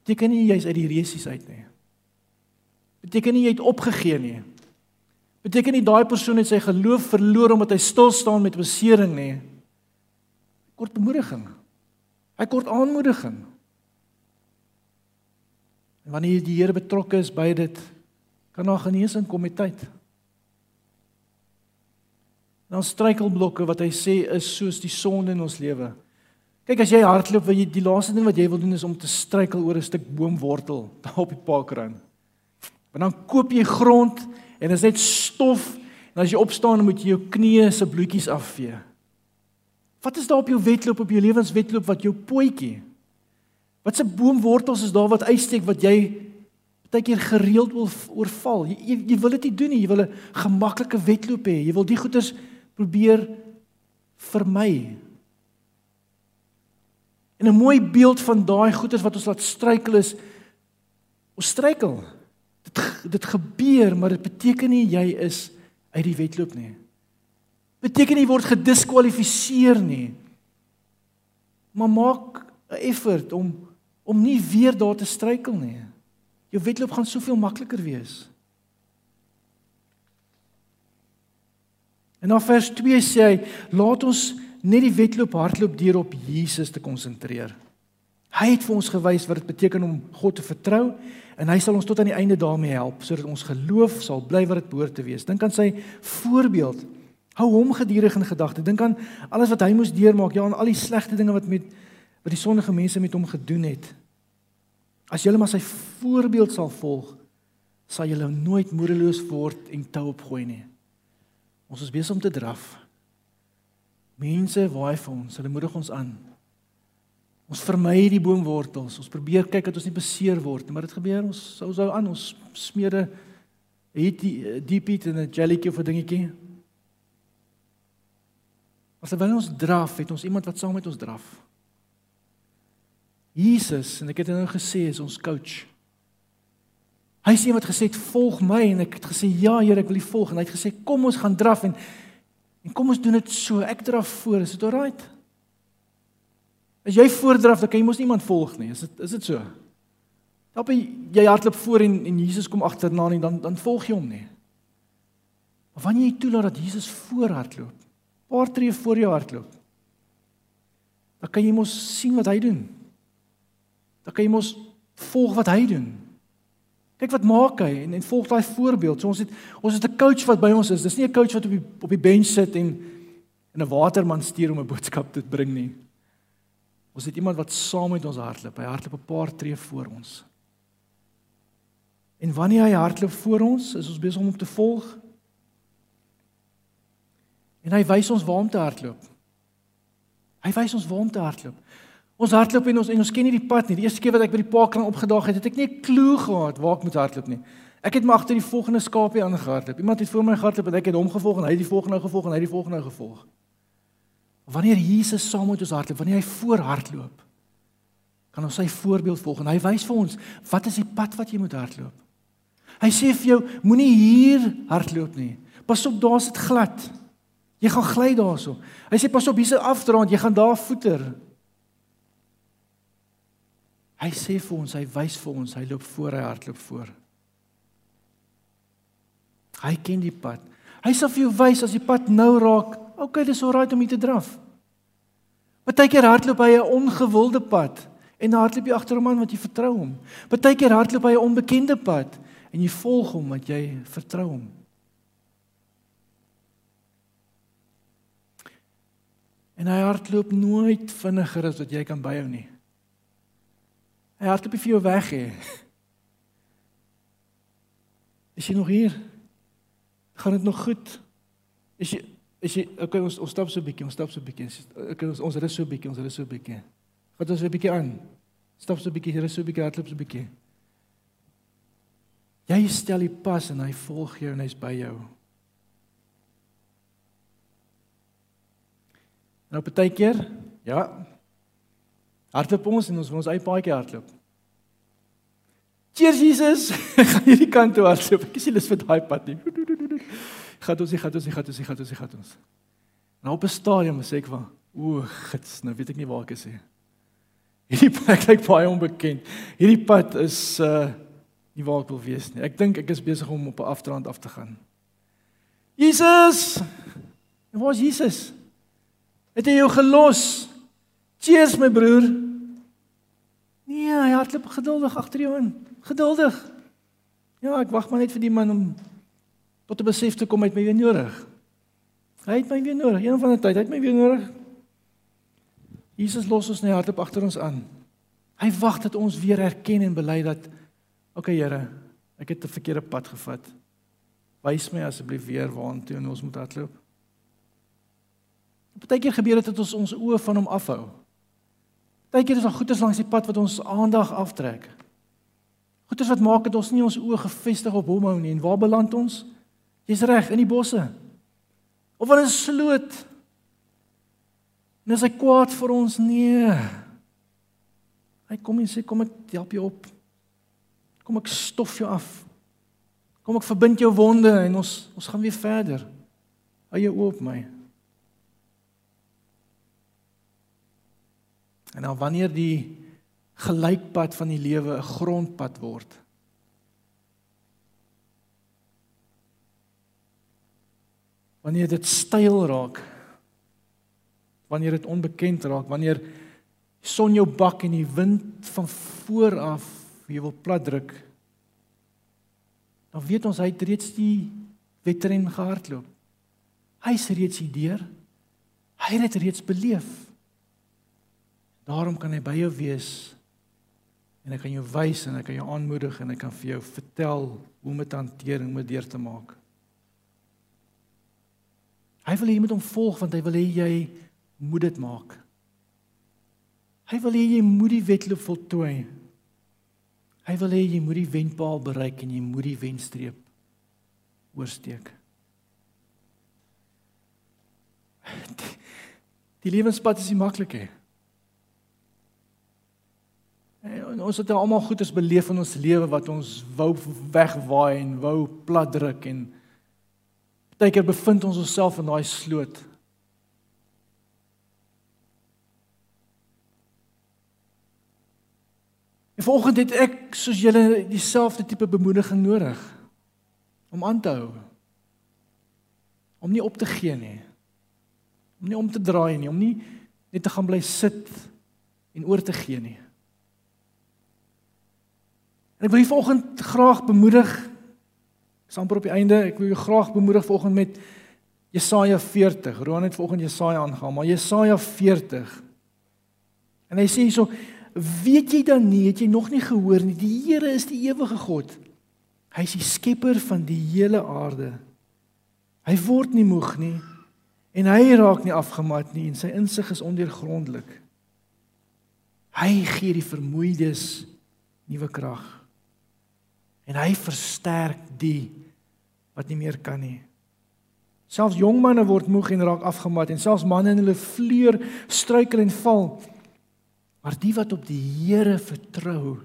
Beteken nie jy's uit die resies uit nie. Beteken nie jy het opgegee nie. Beteken nie daai persoon het sy geloof verloor omdat hy stil staan met besering nie. Kort bemoediging. Hy kort aanmoediging. En wanneer die Here betrokke is by dit, kan daar genesing kom met tyd dan struikelblokke wat hy sê is soos die sonde in ons lewe. Kyk as jy hardloop, wil jy die laaste ding wat jy wil doen is om te struikel oor 'n stuk boomwortel daar op die parkrand. Want dan koop jy grond en dit is net stof en as jy opstaan moet jy jou knieë se bloetjies afvee. Wat is daar op jou wedloop op jou lewenswedloop wat jou pootjie? Wat se boomwortels is daar wat uitsteek wat jy baie keer gereeld wil oorval? Jy, jy jy wil dit nie doen nie. Jy wil 'n gemaklike wedloop hê. Jy wil die goeders probeer vermy. En 'n mooi beeld van daai goeters wat ons laat struikel is ons struikel. Dit dit gebeur, maar dit beteken nie jy is uit die wedloop nie. Beteken nie word gediskwalifiseer nie. Maar maak 'n effort om om nie weer daar te struikel nie. Jou wedloop gaan soveel makliker wees. En dan vers 2 sê hy, laat ons net die wedloop hardloop deur op Jesus te konsentreer. Hy het vir ons gewys wat dit beteken om God te vertrou en hy sal ons tot aan die einde daarmee help sodat ons geloof sal bly wat dit behoort te wees. Dink aan sy voorbeeld. Hou hom gedurig in gedagte. Dink aan alles wat hy moes deurmaak, ja, aan al die slegte dinge wat met wat die sondige mense met hom gedoen het. As jy maar sy voorbeeld sal volg, sal jy nooit moedeloos word en tou opgooi nie. Ons is besig om te draf. Mense waai vir ons, hulle moedig ons aan. Ons vermy die boomwortels. Ons probeer kyk dat ons nie beseer word nie, maar dit gebeur ons sou sou aan ons smeerde het die diep het in 'n jellytjie of 'n dingetjie. As terwyl ons draf, het ons iemand wat saam met ons draf. Jesus, en ek het dit nou gesê, is ons coach. Hy sê wat gesê het volg my en ek het gesê ja Here ek wil U volg en hy het gesê kom ons gaan draf en en kom ons doen dit so. Ek draf voor. Is dit alright As jy voordraf dan kan jy mos niemand volg nie. Is dit is dit so? Dan jy hardloop voor en en Jesus kom agterna en dan dan volg jy hom nie. Maar wanneer jy toelaat dat Jesus voor hardloop paar tree voor jou hardloop dan kan jy mos sien wat hy doen. Dan kan jy mos volg wat hy doen Kyk wat maak hy en en volg daai voorbeeld. So ons het ons het 'n coach wat by ons is. Dis nie 'n coach wat op die op die bench sit en in 'n waterman stuur om 'n boodskap te bring nie. Ons het iemand wat saam met ons hardloop. Hy hardloop 'n paar tree voor ons. En wanneer hy hardloop voor ons, is ons besig om hom te volg. En hy wys ons waar om te hardloop. Hy wys ons waar om te hardloop. Ons hardloop en ons en ons ken nie die pad nie. Die eerste keer wat ek by die parkland opgedaag het, het ek nie 'n klou gehad waar ek moet hardloop nie. Ek het maar agter die volgende skapie aangehardloop. Iemand het voor my gehardloop en ek het hom gevolg en hy het die volgende gevolg en hy het die volgende gevolg. Wanneer Jesus saam met ons hardloop, wanneer hy voor hardloop, kan ons sy voorbeeld volg en hy wys vir ons wat is die pad wat jy moet hardloop. Hy sê vir jou, moenie hier hardloop nie. Pas op, daar's dit glad. Jy gaan gly daarso. Hy sê pas op, hier's 'n afdraand, jy gaan daar voeter. Hy sê vir ons, hy wys vir ons, hy loop voor, hy hardloop voor. Hy ken die pad. Hy sal vir jou wys as die pad nou raak, okay, dis alraai om hier te draf. Partykeer hardloop hy 'n ongewilde pad en dan hardloop jy agter hom aan want jy vertrou hom. Partykeer hardloop hy 'n onbekende pad en jy volg hom want jy vertrou hom. En hy hardloop nooit vinniger as wat jy kan byhou nie. Hy hardloop vir jou weg hè. Is jy nog hier? Gaan dit nog goed? Is jy is jy okay ons ons stap so 'n bietjie, ons stap so 'n bietjie. Okay ons ons rus so 'n bietjie, ons rus so 'n bietjie. Gaan ons 'n bietjie aan. Stap so 'n bietjie, rus so 'n bietjie, hardloop so 'n bietjie. Jy stel die pas en hy volg jou en hy's by jou. Nou partykeer, ja, Hardloop ons en ons wil ons eie paadjie hardloop. Cheers Jesus. <laughs> gaan hierdie kant toe hardloop. Ek is lus vir daai pad nie. <laughs> Gaan ons, gaan ons, gaan ons, gaan ons, gaan ons. Nou op 'n stadium sê ek van, o, gits, nou weet ek nie waar ek is nie. Hierdie plek lyk baie onbekend. Hierdie pad is uh nie waar ek wil wees nie. Ek dink ek is besig om op 'n afdraand af te gaan. Jesus! En waar is Jesus? Het hy jou gelos? Cheers my broer. Nee, hy hardloop geduldig agter jou in. Geduldig. Ja, ek wag maar net vir die man om tot 'n besef te kom het my weer nodig. Hy het my weer nodig. Een van die tyd, hy het my weer nodig. Jesus los ons net hardop agter ons aan. Hy wag dat ons weer erken en bely dat okay Here, ek het 'n verkeerde pad gevat. Wys my asseblief weer waartoe ons moet hardloop. Partykeer gebeur dit dat ons ons oë van hom afhou. Partykeer is daar goeters langs die pad wat ons aandag aftrek. Goeters wat maak dat ons nie ons oë gefestig op hom hou nie en waar beland ons? Jy's reg in die bosse. Of in 'n sloot. En as hy kwaad vir ons nee. Hy kom en sê kom ek help jou op. Kom ek stof jou af. Kom ek verbind jou wonde en ons ons gaan weer verder. Hou jou oop my. En dan wanneer die gelykpad van die lewe 'n grondpad word. Wanneer dit styl raak. Wanneer dit onbekend raak, wanneer son jou bak en die wind van voor af jy wil plat druk. Dan weet ons hy het reeds die wedren gehardloop. Hy's reeds hier deur. Hy het dit reeds beleef. Daarom kan hy by jou wees en hy kan jou wys en hy kan jou aanmoedig en hy kan vir jou vertel hoe om dit te hanteer en hoe om deur te maak. Hy wil hê jy moet hom volg want hy wil hê jy moet dit maak. Hy wil hê jy moet die wedloop voltooi. Hy wil hê jy moet die wenpaal bereik en jy moet die wenstreep oorsteek. Die, die lewenspad is nie maklik nie. Ons het almal goeders beleef in ons lewe wat ons wou wegwaai en wou platdruk en partykeer bevind ons onsself in daai sloot. En vanoggend het ek soos julle dieselfde tipe bemoediging nodig om aan te hou. Om nie op te gee nie. Om nie om te draai nie, om nie net te gaan bly sit en oor te gee nie. En ek wil jou vanoggend graag bemoedig. Samper op die einde, ek wil jou graag bemoedig vanoggend met Jesaja 40. Roan het vanoggend Jesaja aangehaal, maar Jesaja 40. En hy sê hierso, weet jy dan nie, het jy nog nie gehoor nie, die Here is die ewige God. Hy is die skepper van die hele aarde. Hy word nie moeg nie en hy raak nie afgemat nie en sy insig is ondeurgrondelik. Hy gee die vermoeides nuwe krag. En hy versterk die wat nie meer kan nie. Selfs jong manne word moeg en raak afgemat en selfs manne in hulle vleur struikel en val. Maar die wat op die Here vertrou,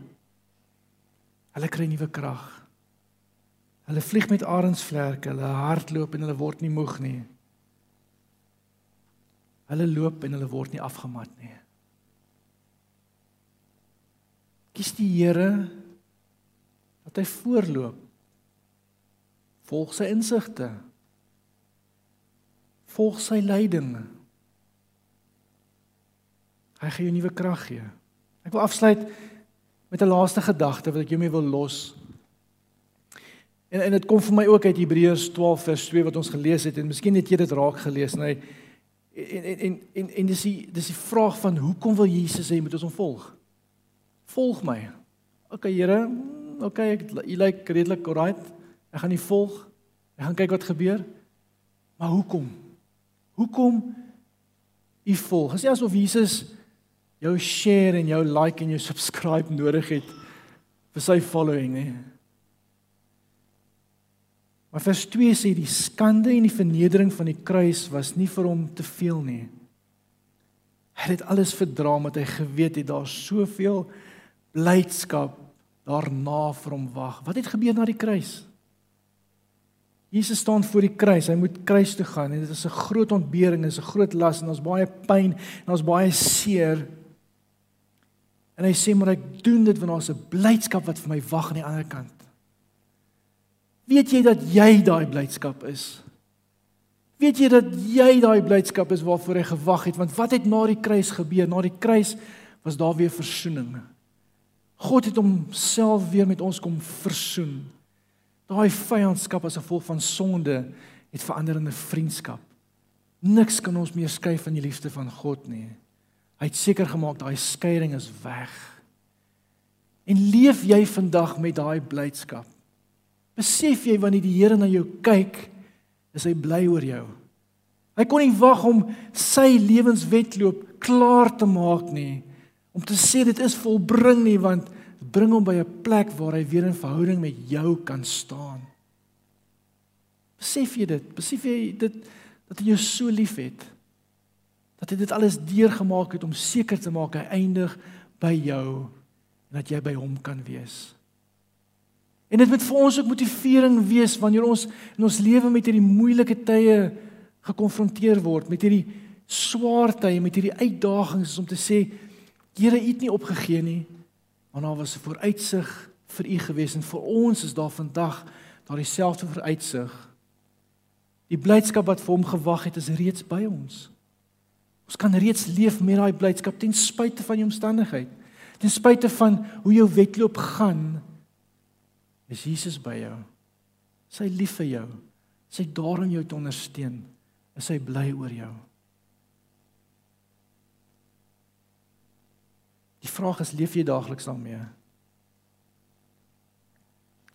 hulle kry nuwe krag. Hulle vlieg met arensvlerke, hulle hardloop en hulle word nie moeg nie. Hulle loop en hulle word nie afgemat nie. Kies die Here dat hy voorloop. Volg sy insigte. Volg sy leiding. Hy gaan jou nuwe krag gee. Ek wil afsluit met 'n laaste gedagte wat ek jou mee wil los. En en dit kom vir my ook uit Hebreërs 12 vers 2 wat ons gelees het en miskien het jy dit raak gelees en hy en en en en, en dis die dis die vraag van hoekom wil Jesus hê moet ons hom volg? Volg my. OK Here, OK ek jy lyk redelik alright. Ek gaan nie volg. Ek gaan kyk wat gebeur. Maar hoekom? Hoekom u volg? Dis asof Jesus jou share en jou like en jou subscribe nodig het vir sy following, hè. Maar vers 2 sê die skande en die vernedering van die kruis was nie vir hom te veel nie. Hy het alles verdra omdat hy geweet het daar soveel blydskap daarna vir hom wag. Wat het gebeur na die kruis? Jesus staan voor die kruis. Hy moet kruis toe gaan en dit is 'n groot ontbering, dit is 'n groot las en ons baie pyn en ons baie seer. En hy sê maar ek doen dit want daar's 'n blydskap wat vir my wag aan die ander kant. Weet jy dat jy daai blydskap is? Weet jy dat jy daai blydskap is waarvoor hy gewag het? Want wat het na die kruis gebeur? Na die kruis was daar weer versoening. God het homself weer met ons kom versoen. Daai vyandskap as gevolg van sonde het verander in 'n vriendskap. Niks kan ons meer skei van die liefde van God nie. Hy het seker gemaak daai skeiding is weg. En leef jy vandag met daai blydskap? Besef jy wanneer die Here na jou kyk, is hy bly oor jou. Hy kon nie wag om sy lewenswetloop klaar te maak nie om te sê dit is volbring nie want bring hom by 'n plek waar hy weer in verhouding met jou kan staan. Besef jy dit? Besef jy dit dat hy jou so liefhet? Dat hy dit alles deurgemaak het om seker te maak hy eindig by jou en dat jy by hom kan wees. En dit moet vir ons ook motivering wees wanneer ons in ons lewe met hierdie moeilike tye gekonfronteer word, met hierdie swaar tye, met hierdie uitdagings om te sê Here, U het nie opgegee nie. Maar daar was 'n vooruitsig vir U gewees en vir ons is daar vandag daardie selfde vooruitsig. Die blydskap wat vir hom gewag het is reeds by ons. Ons kan reeds leef met daai blydskap ten spyte van die omstandigheid. Ten spyte van hoe jou wedloop gaan, is Jesus by jou. Sy lief vir jou. Sy daar om jou te ondersteun. Is hy bly oor jou? Die vraag is leef jy daagliks daarmee?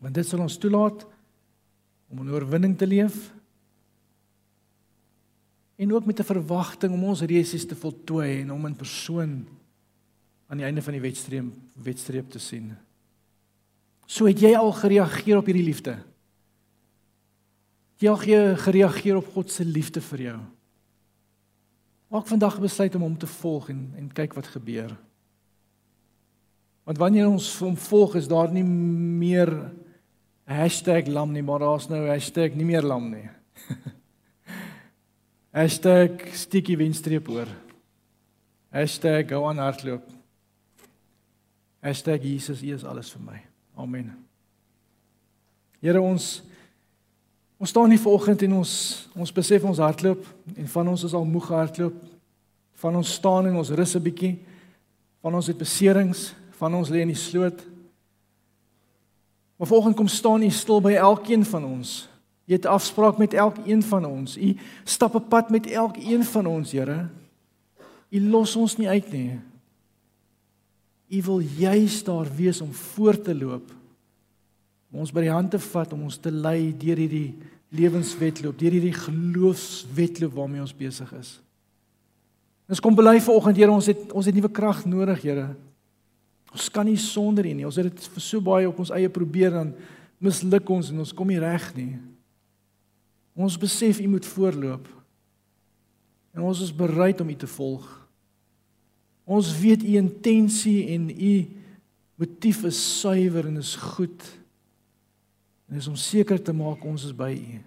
Want dit sal ons toelaat om 'n oorwinning te leef en ook met 'n verwagting om ons reisies te voltooi en om in persoon aan die einde van die wedstree wedstreep te sien. So het jy al gereageer op hierdie liefde? Jy al gereageer op God se liefde vir jou? Maak vandag besluit om hom te volg en en kyk wat gebeur. Want wanneer ons hom volg, is daar nie meer #lam nie, maar daar's nou #nie meer lam nie. <laughs> #stiekie wenstreep oor. #gou aan hardloop. #Jesus, U is alles vir my. Amen. Here ons ons staan hier vanoggend en ons ons besef ons hardloop en van ons is al moeg gehardloop. Van ons staan en ons rus 'n bietjie. Van ons het beserings, van ons lê in die sloot. Maar vanoggend kom staan U stil by elkeen van ons. U het 'n afspraak met elkeen van ons. U stap 'n pad met elkeen van ons, Here. U los ons nie uit nie. U wil juis daar wees om voor te loop. Om ons by die hand te vat om ons te lei deur hierdie lewenswetloop, deur hierdie geloofswetloop waarmee ons besig is. Ons kom bely vanoggend, Here, ons het ons het nuwe krag nodig, Here. Ons kan nie sonder U nie. Ons het dit vir so baie op ons eie probeer dan misluk ons en ons kom nie reg nie. Ons besef U moet voorloop. En ons is bereid om U te volg. Ons weet U intensie en U motief is suiwer en is goed. En is om seker te maak ons is by U.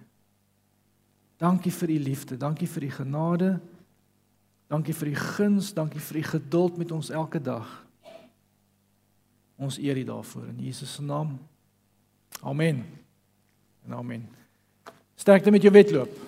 Dankie vir U liefde, dankie vir U genade. Dankie vir U guns, dankie vir U geduld met ons elke dag. Ons eer U daarvoor in Jesus se naam. Amen. En amen. Sterkte met jou wedloop.